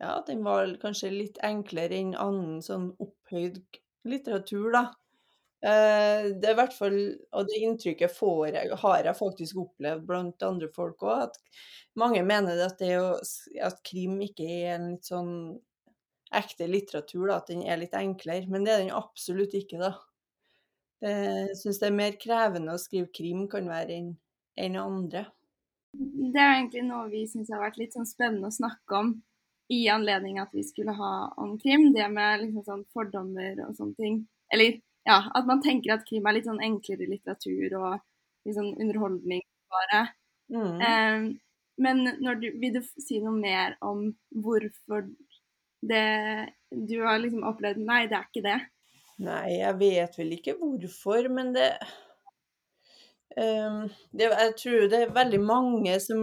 Ja, at den var kanskje litt enklere enn annen sånn opphøyd litteratur, da. Eh, Det er i hvert fall Og det inntrykket får jeg, har jeg faktisk opplevd blant andre folk òg, at mange mener at det er jo, at krim ikke er en litt sånn ekte litteratur, da, at den er litt enklere. Men det er den absolutt ikke, da. Jeg syns det er mer krevende å skrive krim kan være enn en andre. Det er egentlig noe vi syns har vært litt sånn spennende å snakke om i anledning at vi skulle ha om krim. Det med liksom sånn fordommer og sånne ting. Eller ja, at man tenker at krim er litt sånn enklere litteratur og litt sånn underholdning bare. Mm. Um, men du, vil du si noe mer om hvorfor det Du har liksom opplevd Nei, det er ikke det. Nei, jeg vet vel ikke hvorfor, men det um, det, jeg tror det er veldig mange som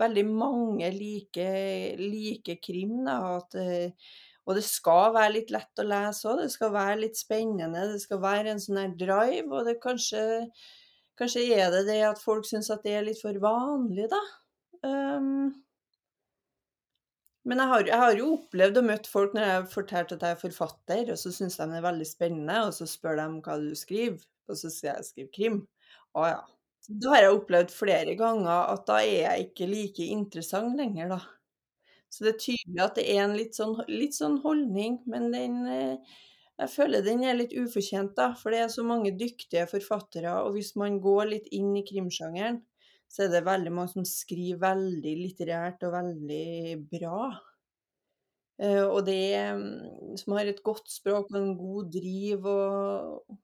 Veldig mange liker, like krim. Da, at, eh, og det skal være litt lett å lese òg. Det skal være litt spennende. Det skal være en sånn her drive. Og det kanskje, kanskje er det det at folk syns at det er litt for vanlig, da. Ehm, men jeg har, jeg har jo opplevd og møtt folk når jeg har fortalt at jeg er forfatter, og så syns de det er veldig spennende, og så spør de hva du skriver, og så sier jeg jeg skriver krim. Å ja. Da har jeg opplevd flere ganger at da er jeg ikke like interessant lenger, da. Så det er tydelig at det er en litt sånn, litt sånn holdning, men den eh, Jeg føler den er litt ufortjent, da, for det er så mange dyktige forfattere, og hvis man går litt inn i krimsjangeren, så er det veldig mange som skriver veldig litterært og veldig bra. Eh, og det mm, Som har et godt språk og en god driv og,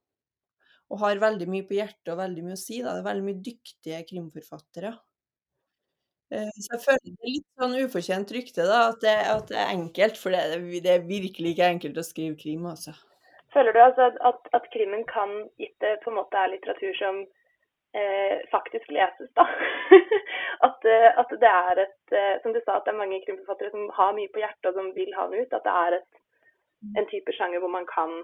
og har veldig mye på hjertet og veldig mye å si. Da. Det er veldig mye dyktige krimforfattere. Eh, Så jeg føler det er litt sånn ufortjent rykte, da, at det, at det er enkelt. For det, det er virkelig ikke enkelt å skrive krim, altså. Føler du altså at, at, at krimmen kan, gitt det på en måte er litteratur som eh, faktisk leses, da at, eh, at det er et eh, Som du sa, at det er mange krimforfattere som har mye på hjertet og som vil ha den ut. At det er et, en type sjanger hvor man kan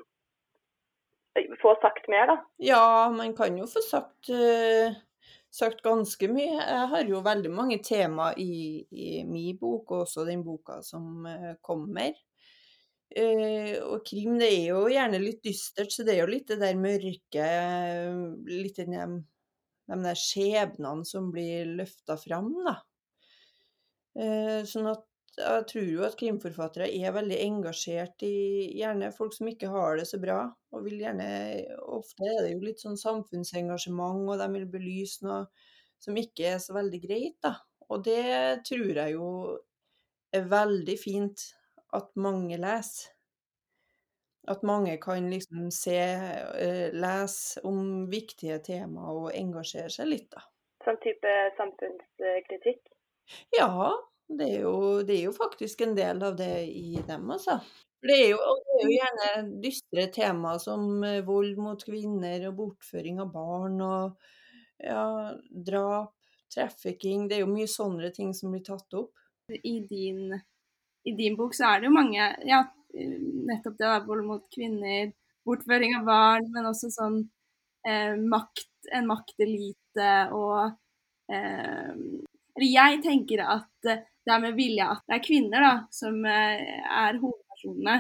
eh, få sagt mer, da. Ja, man kan jo få sagt, uh, sagt ganske mye. Jeg har jo veldig mange tema i, i min bok, og også den boka som kommer. Uh, og krim, det er jo gjerne litt dystert, så det er jo litt det der mørke Litt den de der skjebnene som blir løfta fram, da. Eh, sånn at jeg tror jo at krimforfattere er veldig engasjert i gjerne folk som ikke har det så bra. Og vil gjerne Ofte er det jo litt sånn samfunnsengasjement, og de vil belyse noe som ikke er så veldig greit, da. Og det tror jeg jo er veldig fint at mange leser. At mange kan liksom se, lese om viktige temaer og engasjere seg litt, da. Sånn type samfunnskritikk. Ja, det er jo, det er jo faktisk en del av det i dem, altså. Det er jo, det er jo gjerne dystre temaer som vold mot kvinner og bortføring av barn og ja, drap, trafficking. Det er jo mye sånne ting som blir tatt opp. I din, I din bok så er det jo mange Ja, nettopp det, da, vold mot kvinner, bortføring av barn, men også sånn eh, makt, en maktelite og eh, Eller jeg tenker at det er med vilje at det er kvinner da, som eh, er hovedpersonene,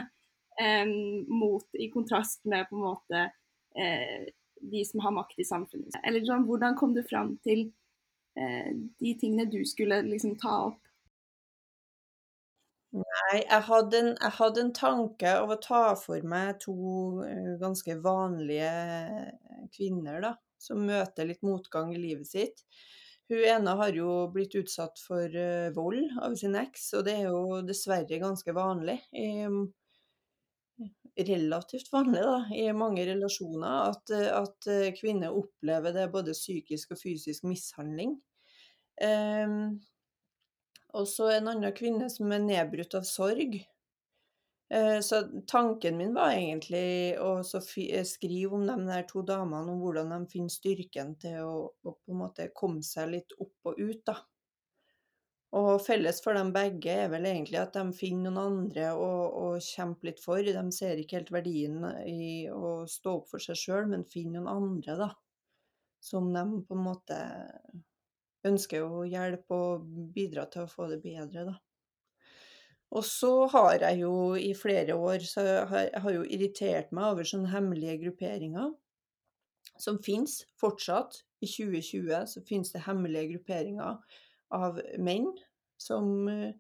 eh, mot, i kontrast med på en måte de som har makt i samfunnet. Eller sånn, hvordan kom du fram til eh, de tingene du skulle liksom ta opp? Nei, jeg hadde, en, jeg hadde en tanke av å ta for meg to eh, ganske vanlige kvinner, da, som møter litt motgang i livet sitt. Hun ene har jo blitt utsatt for eh, vold av sin eks, og det er jo dessverre ganske vanlig. i- relativt vanlig da, i mange relasjoner at, eh, at eh, kvinner opplever det både psykisk og fysisk mishandling. Em, og så en annen kvinne som er nedbrutt av sorg. Eh, Så tanken min var egentlig å eh, skrive om de der to damene, om hvordan de finner styrken til å, å på en måte komme seg litt opp og ut, da. Og felles for dem begge er vel egentlig at de finner noen andre å, å kjempe litt for. De ser ikke helt verdien i å stå opp for seg sjøl, men finner noen andre, da. Som de på en måte ønsker å hjelpe og bidra til å få det bedre, da. Og så har jeg jo i flere år så har jeg har jo irritert meg over sånne hemmelige grupperinger som fins fortsatt. I 2020 så finnes det hemmelige grupperinger av menn som eh,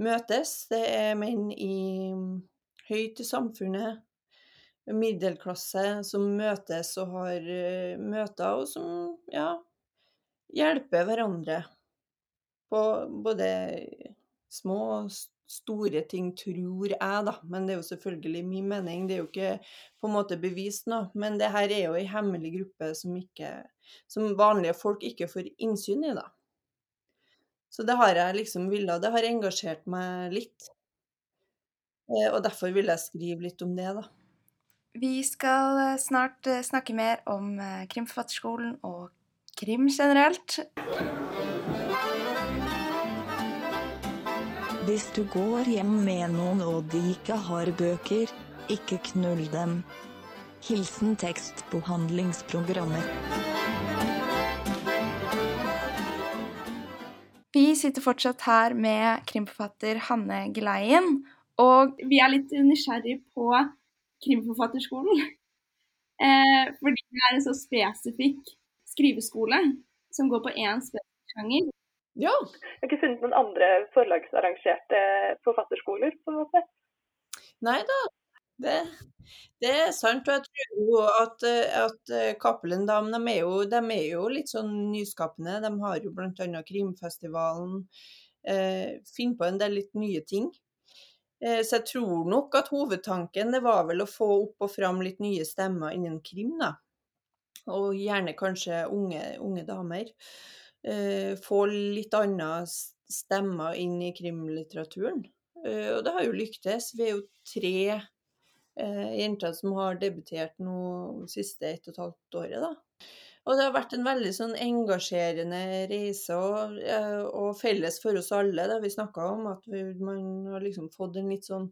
møtes. Det er menn i høyt i samfunnet, middelklasse, som møtes og har eh, møter, og som ja, hjelper hverandre på både små og store ting, tror jeg, da. Men det er jo selvfølgelig min mening, det er jo ikke på en måte bevist nå. Men det her er jo ei hemmelig gruppe som, ikke, som vanlige folk ikke får innsyn i, da. Så det har jeg liksom villa det har engasjert meg litt. Eh, Og derfor vil jeg skrive litt om det, da. Vi skal eh, snart eh, snakke mer om Krimforfatterskolen og krim generelt. Hvis du går hjem med noen og de ikke har bøker, ikke knull dem. Hilsen tekstbehandlingsprogrammer. Vi sitter fortsatt her med krimforfatter Hanne Gleien, og vi er litt nysgjerrig på Krimforfatterskolen. Eh, fordi det er en så spesifikk skriveskole som går på én sjanger. Ja. Jeg har ikke funnet noen andre forlagsarrangerte forfatterskoler, på en måte. Nei da, det, det er sant. Og jeg tror jo at, at eh, Cappelen Dam er, er jo litt sånn nyskapende. De har jo bl.a. Krimfestivalen. Eh, finner på en del litt nye ting. Eh, så jeg tror nok at hovedtanken det var vel å få opp og fram litt nye stemmer innen krim, da. Og gjerne kanskje unge, unge damer. Eh, få litt andre stemmer inn i krimlitteraturen. Eh, og det har jo lyktes. Vi er jo tre eh, jenter som har debutert nå siste ett og et halvt året, da. Og det har vært en veldig sånn engasjerende reise, og, eh, og felles for oss alle. da vi snakka om, at vi, man har liksom fått en litt sånn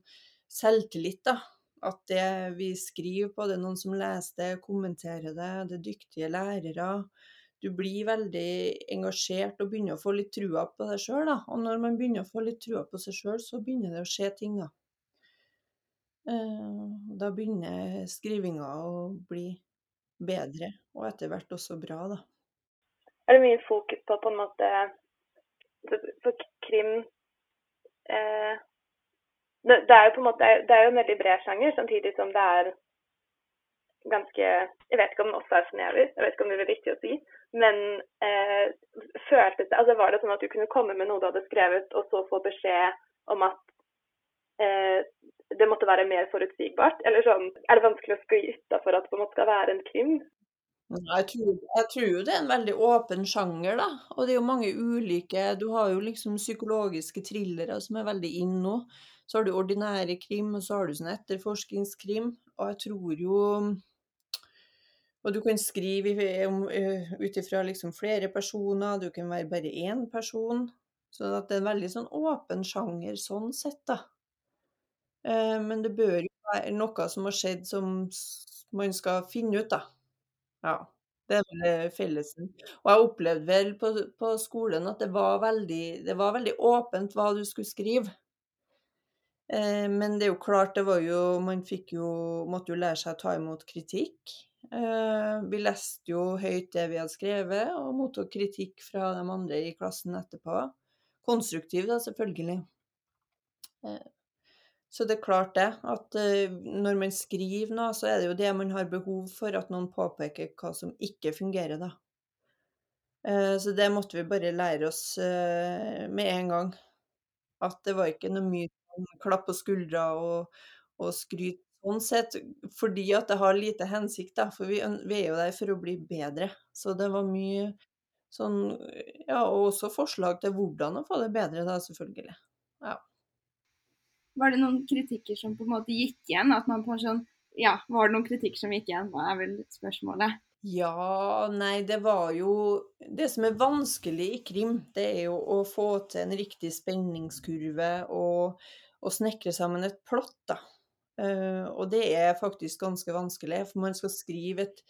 selvtillit, da. At det vi skriver på, det er noen som leser det, kommenterer det, det er dyktige lærere. Du blir veldig engasjert og begynner å få litt trua på deg sjøl. Og når man begynner å få litt trua på seg sjøl, så begynner det å skje ting, da. Eh, Da begynner skrivinga å bli bedre, og etter hvert også bra, da. Er det mye fokus på på en måte For krim eh, det, er jo på en måte det er jo en veldig bred sjanger, samtidig som det er ganske Jeg vet ikke om den også er snever, jeg vet ikke om det er riktig å si. Men eh, føltes det altså Var det sånn at du kunne komme med noe du hadde skrevet, og så få beskjed om at eh, det måtte være mer forutsigbart? Eller sånn Er det vanskelig å skli utafor at det på en måte skal være en krim? Jeg tror, jeg tror jo det er en veldig åpen sjanger, da. Og det er jo mange ulike Du har jo liksom psykologiske thrillere som er veldig inn nå. Så har du ordinære krim, og så har du sånn etterforskningskrim. Og jeg tror jo Og du kan skrive eh, ut ifra liksom flere personer, du kan være bare én person. Så at det er en veldig sånn åpen sjanger sånn sett, da. Eh, Men det bør jo være noe som har skjedd som man skal finne ut, da. Ja, det er eh, fellesen. Og jeg opplevde vel på, på skolen at det var veldig, det var veldig åpent hva du skulle skrive. Eh, men det er jo klart, det var jo Man fikk jo Måtte jo lære seg å ta imot kritikk. Eh, Vi leste jo høyt det vi hadde skrevet, og mottok kritikk fra de andre i klassen etterpå. Konstruktiv, da, selvfølgelig. Eh, Så det er klart det, at når man skriver noe, så er det jo det man har behov for, at noen påpeker hva som ikke fungerer, da. Så det måtte vi bare lære oss med en gang. At det var ikke noe mye klapp på skuldra og, og skryt sånn sett, fordi at det har lite hensikt, da. For vi, vi er jo der for å bli bedre. Så det var mye sånn Ja, og også forslag til hvordan å få det bedre, da, selvfølgelig. Ja. Var det noen kritikker som på en måte gikk igjen? At man på en sånn, ja, Var det noen kritikker som gikk igjen? Hva er vel spørsmålet? Ja, nei, det var jo Det som er vanskelig i krim, det er jo å få til en riktig spenningskurve og, og snekre sammen et plott, da. Eh, og det er faktisk ganske vanskelig, for man skal skrive et,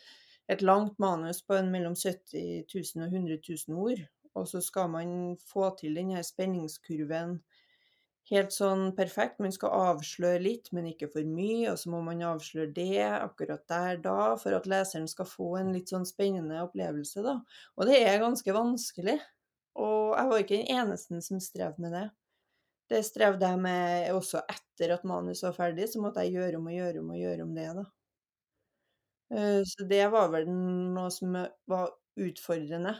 et langt manus på en mellom 70 000 og 100 000 ord, og så skal man få til den her spenningskurven helt sånn perfekt. Man skal avsløre litt, men ikke for mye, og så må man avsløre det akkurat der da, for at leseren skal få en litt sånn spennende opplevelse, da. Og det er ganske vanskelig. Og jeg var ikke den eneste som strev med det. Det strevde jeg med også etter at manus var ferdig, så måtte jeg gjøre om og gjøre om og gjøre om det, da. Eh, Så det var vel noe som var utfordrende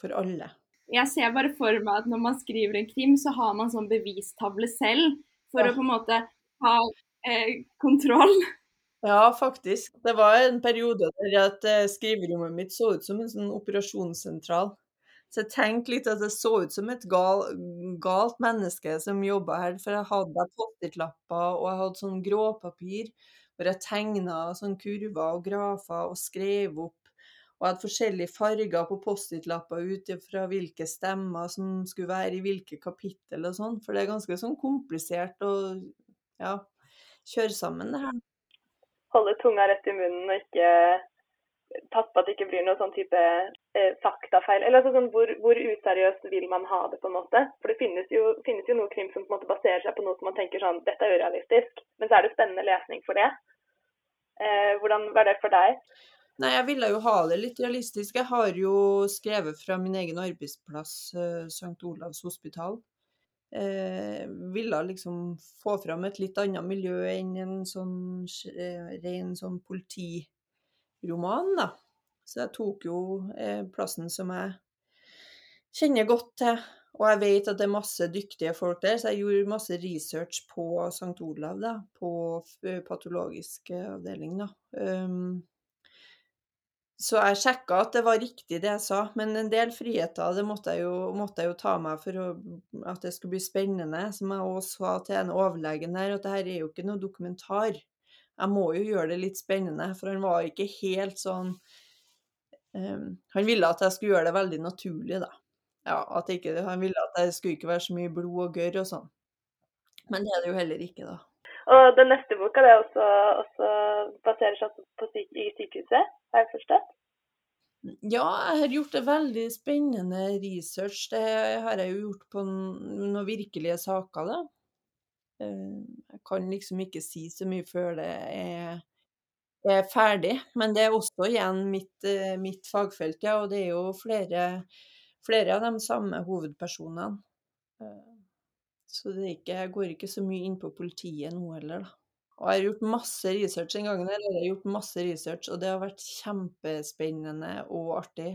for alle. Jeg ser bare for meg at når man skriver en krim, så har man sånn bevistavle selv for Ja. å på en måte ha eh, kontroll. Ja, faktisk. Det var en periode der at eh, skriverommet mitt så ut som en sånn operasjonssentral. Så jeg tenkte litt at jeg så ut som et gal, galt menneske som jobba her, for jeg hadde Post-It-lapper, og jeg hadde sånn gråpapir hvor jeg tegna sånn kurver og grafer og skrev opp. Og jeg hadde forskjellige farger på Post-It-lapper ut fra hvilke stemmer som skulle være i hvilke kapittel og sånn, for det er ganske sånn komplisert å ja, kjøre sammen det her. Holde tunga rett i munnen og ikke passe på at det ikke blir noe sånn type eh, faktafeil. Eller altså sånn, hvor, hvor useriøst vil man ha det, på en måte? For det finnes jo, finnes jo noe krim som på en måte baserer seg på noe som man tenker sånn Dette er urealistisk. Men så er det spennende lesning for det. Eh, hvordan var det for deg? Nei, jeg ville jo ha det litt realistisk. Jeg har jo skrevet fra min egen arbeidsplass, eh, St. Olavs hospital. Eh, ville liksom få fram et litt annet miljø enn en sånn eh, ren sånn politiroman, da. Så jeg tok jo eh, plassen som jeg kjenner godt til. Og jeg vet at det er masse dyktige folk der, så jeg gjorde masse research på St. Olav, da. På f- patologisk eh, avdeling, da. Um, så jeg sjekka at det var riktig det jeg sa, men en del friheter det måtte jeg jo, måtte jeg jo ta meg for å, at det skulle bli spennende. Som jeg også sa til en overlegen der, at det her er jo ikke noe dokumentar. Jeg må jo gjøre det litt spennende, for han var ikke helt sånn Han ville at jeg skulle gjøre det veldig naturlig, da. Ja, ikke, Han ville at det skulle ikke være så mye blod og gørr og sånn. Men det er det jo heller ikke, da. Og den neste boka det er også, også baserer seg på syk i sykehuset, har jeg forstått? Ja, jeg har gjort en veldig spennende research. Det har jeg jo gjort på noen virkelige saker, da. Eh, Jeg kan liksom ikke si så mye før det er, er ferdig, men det er også igjen mitt, eh, mitt fagfelt, ja. Og det er jo flere, flere av de samme hovedpersonene. Eh, Så det ikke, jeg går ikke så mye inn på politiet nå heller, da. Og jeg har gjort masse research den gangen eller Jeg har gjort masse research, og det har vært kjempespennende og artig.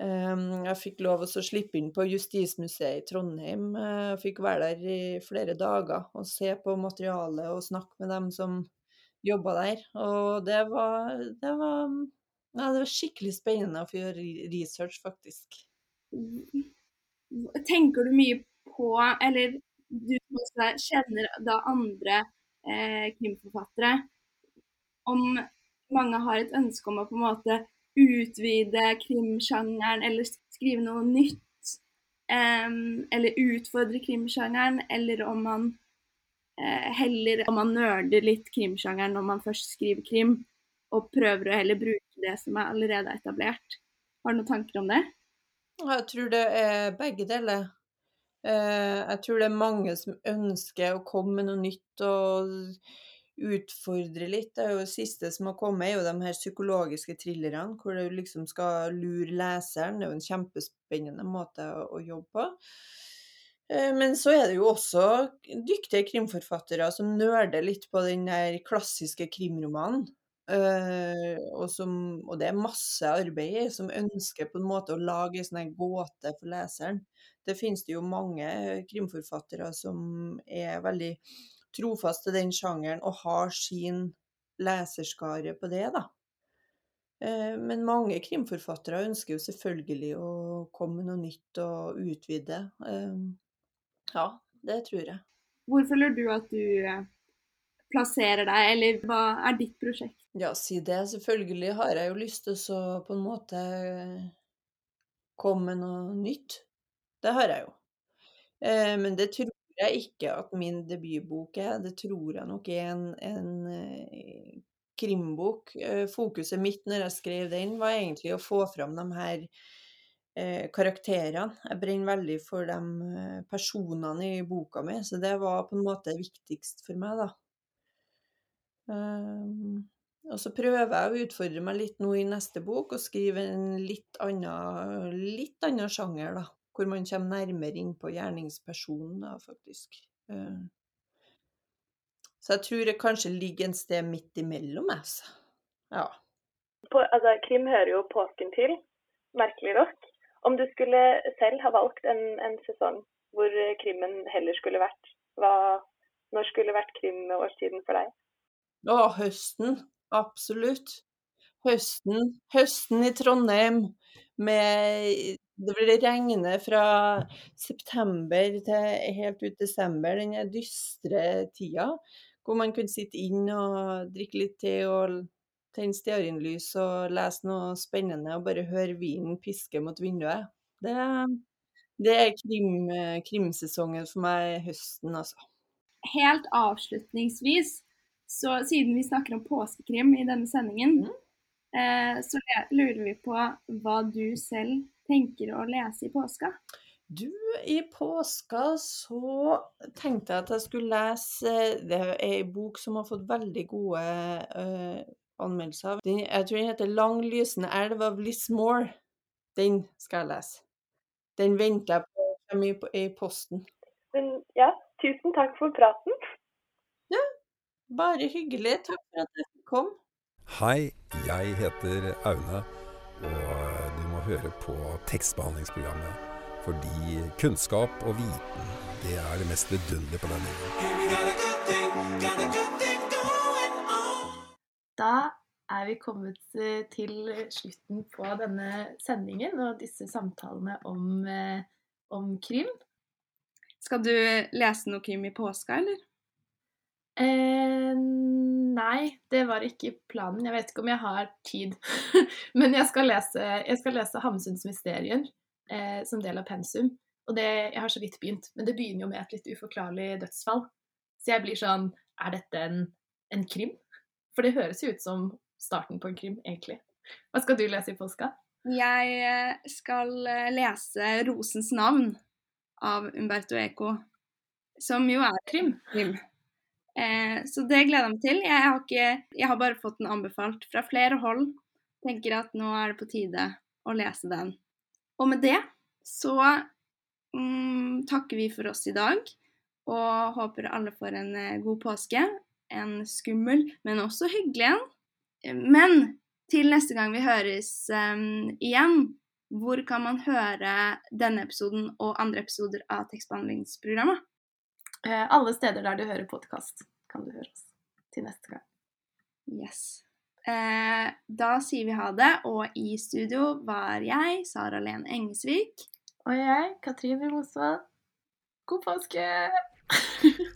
Ehm, Jeg fikk lov å slippe inn på Justismuseet i Trondheim. eh, Jeg fikk være der i flere dager og se på materialet og snakke med dem som jobba der. Og det var, det var, ja, det var skikkelig spennende å få gjøre research, faktisk. Tenker du mye på, eller du kjenner da andre eh, krimforfattere, om mange har et ønske om å på en måte utvide krimsjangeren eller skrive noe nytt, Eh, eller utfordre krimsjangeren, eller om man heller om man nerder litt krimsjangeren når man først skriver krim, og prøver å heller bruke det som er allerede etablert. Har du noen tanker om det? Jeg tror det er begge deler. Eh, Jeg tror det er mange som ønsker å komme med noe nytt og utfordre litt. Det er jo det siste som har kommet, er jo de her psykologiske thrillerne, hvor du liksom skal lure leseren. Det er jo en kjempespennende måte å jobbe på. Eh, Men så er det jo også dyktige krimforfattere som nøler litt på den der klassiske krimromanen. Eh, og, som, og det er masse arbeid som ønsker på en måte å lage en sånn gåte for leseren. Det finnes det jo mange krimforfattere som er veldig trofast til den sjangeren og har sin leserskare på det, da. Eh, Men mange krimforfattere ønsker jo selvfølgelig å komme med noe nytt og utvide. Eh, Ja, det tror jeg. Hvor føler du at du eh, plasserer deg, eller hva er ditt prosjekt? Ja, si det. Selvfølgelig har jeg jo lyst til å så på en måte komme med noe nytt. Det har jeg jo. Eh, men det tror jeg ikke at min debutbok er. Det tror jeg nok er en, en eh, krimbok. Eh, Fokuset mitt når jeg skrev den, var egentlig å få fram de her eh, karakterene. Jeg brenner veldig for de eh, personene i boka mi, så det var på en måte viktigst for meg, da. Um, og så prøver jeg å utfordre meg litt nå i neste bok og skrive en litt annen, litt annen sjanger, da. Hvor man kommer nærmere inn på gjerningspersonen, da, faktisk. Eh, Så jeg tror det kanskje ligger en sted midt imellom, altså. Ja. På, altså, krim hører jo påsken til, merkelig nok. Om du skulle selv ha valgt en, en sesong hvor krimmen heller skulle vært, hva, når skulle vært krimårstiden for deg? Å, høsten. Absolutt. Høsten. Høsten i Trondheim med Det vil regne fra september til helt ut desember, den dystre tida. Hvor man kunne sitte inn og drikke litt te og tenne stearinlys og lese noe spennende og bare høre vinen piske mot vinduet. Det, det er krim, krimsesongen for meg høsten, altså. Helt avslutningsvis, så siden vi snakker om påskekrim i denne sendingen, eh, så lurer vi på hva du selv tenker å lese i påska. Du, i påska så tenkte jeg at jeg skulle lese Det er ei bok som har fått veldig gode eh, av. Den, jeg tror den heter 'Lang lysende elv' av Liz Moore. Den skal jeg lese. Den venter jeg på kommer i, i posten. Men ja, tusen takk for praten. Ja, bare hyggelig. Takk for at du kom. Hei, jeg heter Aune, og du må høre på tekstbehandlingsprogrammet. Fordi kunnskap og viten, det er det mest vidunderlige på denne jorden. Da er vi kommet eh, til slutten på denne sendingen og disse samtalene om, eh, om krim. Skal du lese noe krim i påska, eller? Eh, nei, det var ikke planen. Jeg vet ikke om jeg har tid. Men jeg skal lese, jeg skal lese Hamsuns mysterier eh, som del av pensum. Og det, jeg har så vidt begynt, men det begynner jo med et litt uforklarlig dødsfall. Så jeg blir sånn Er dette en, en krim? For det høres jo ut som starten på en krim, egentlig. Hva skal du lese i påska? Jeg eh, skal eh, lese 'Rosens navn' av Umberto Eco, som jo er krim. Eh, så det gleder jeg meg til. Jeg har, ikke, jeg har bare fått den anbefalt fra flere hold. Tenker at nå er det på tide å lese den. Og med det så mm, takker vi for oss i dag, og håper alle får en eh, god påske. En skummel, men også hyggelig en. Men til neste gang vi høres um, igjen, hvor kan man høre denne episoden og andre episoder av tekstbehandlingsprogrammet? Eh, alle steder der du hører podkast, kan du høre oss til neste gang. Yes. Eh, da sier vi ha det, og i studio var jeg, Sara Len Engesvik. Og jeg, Katrine Mosvold. God påske!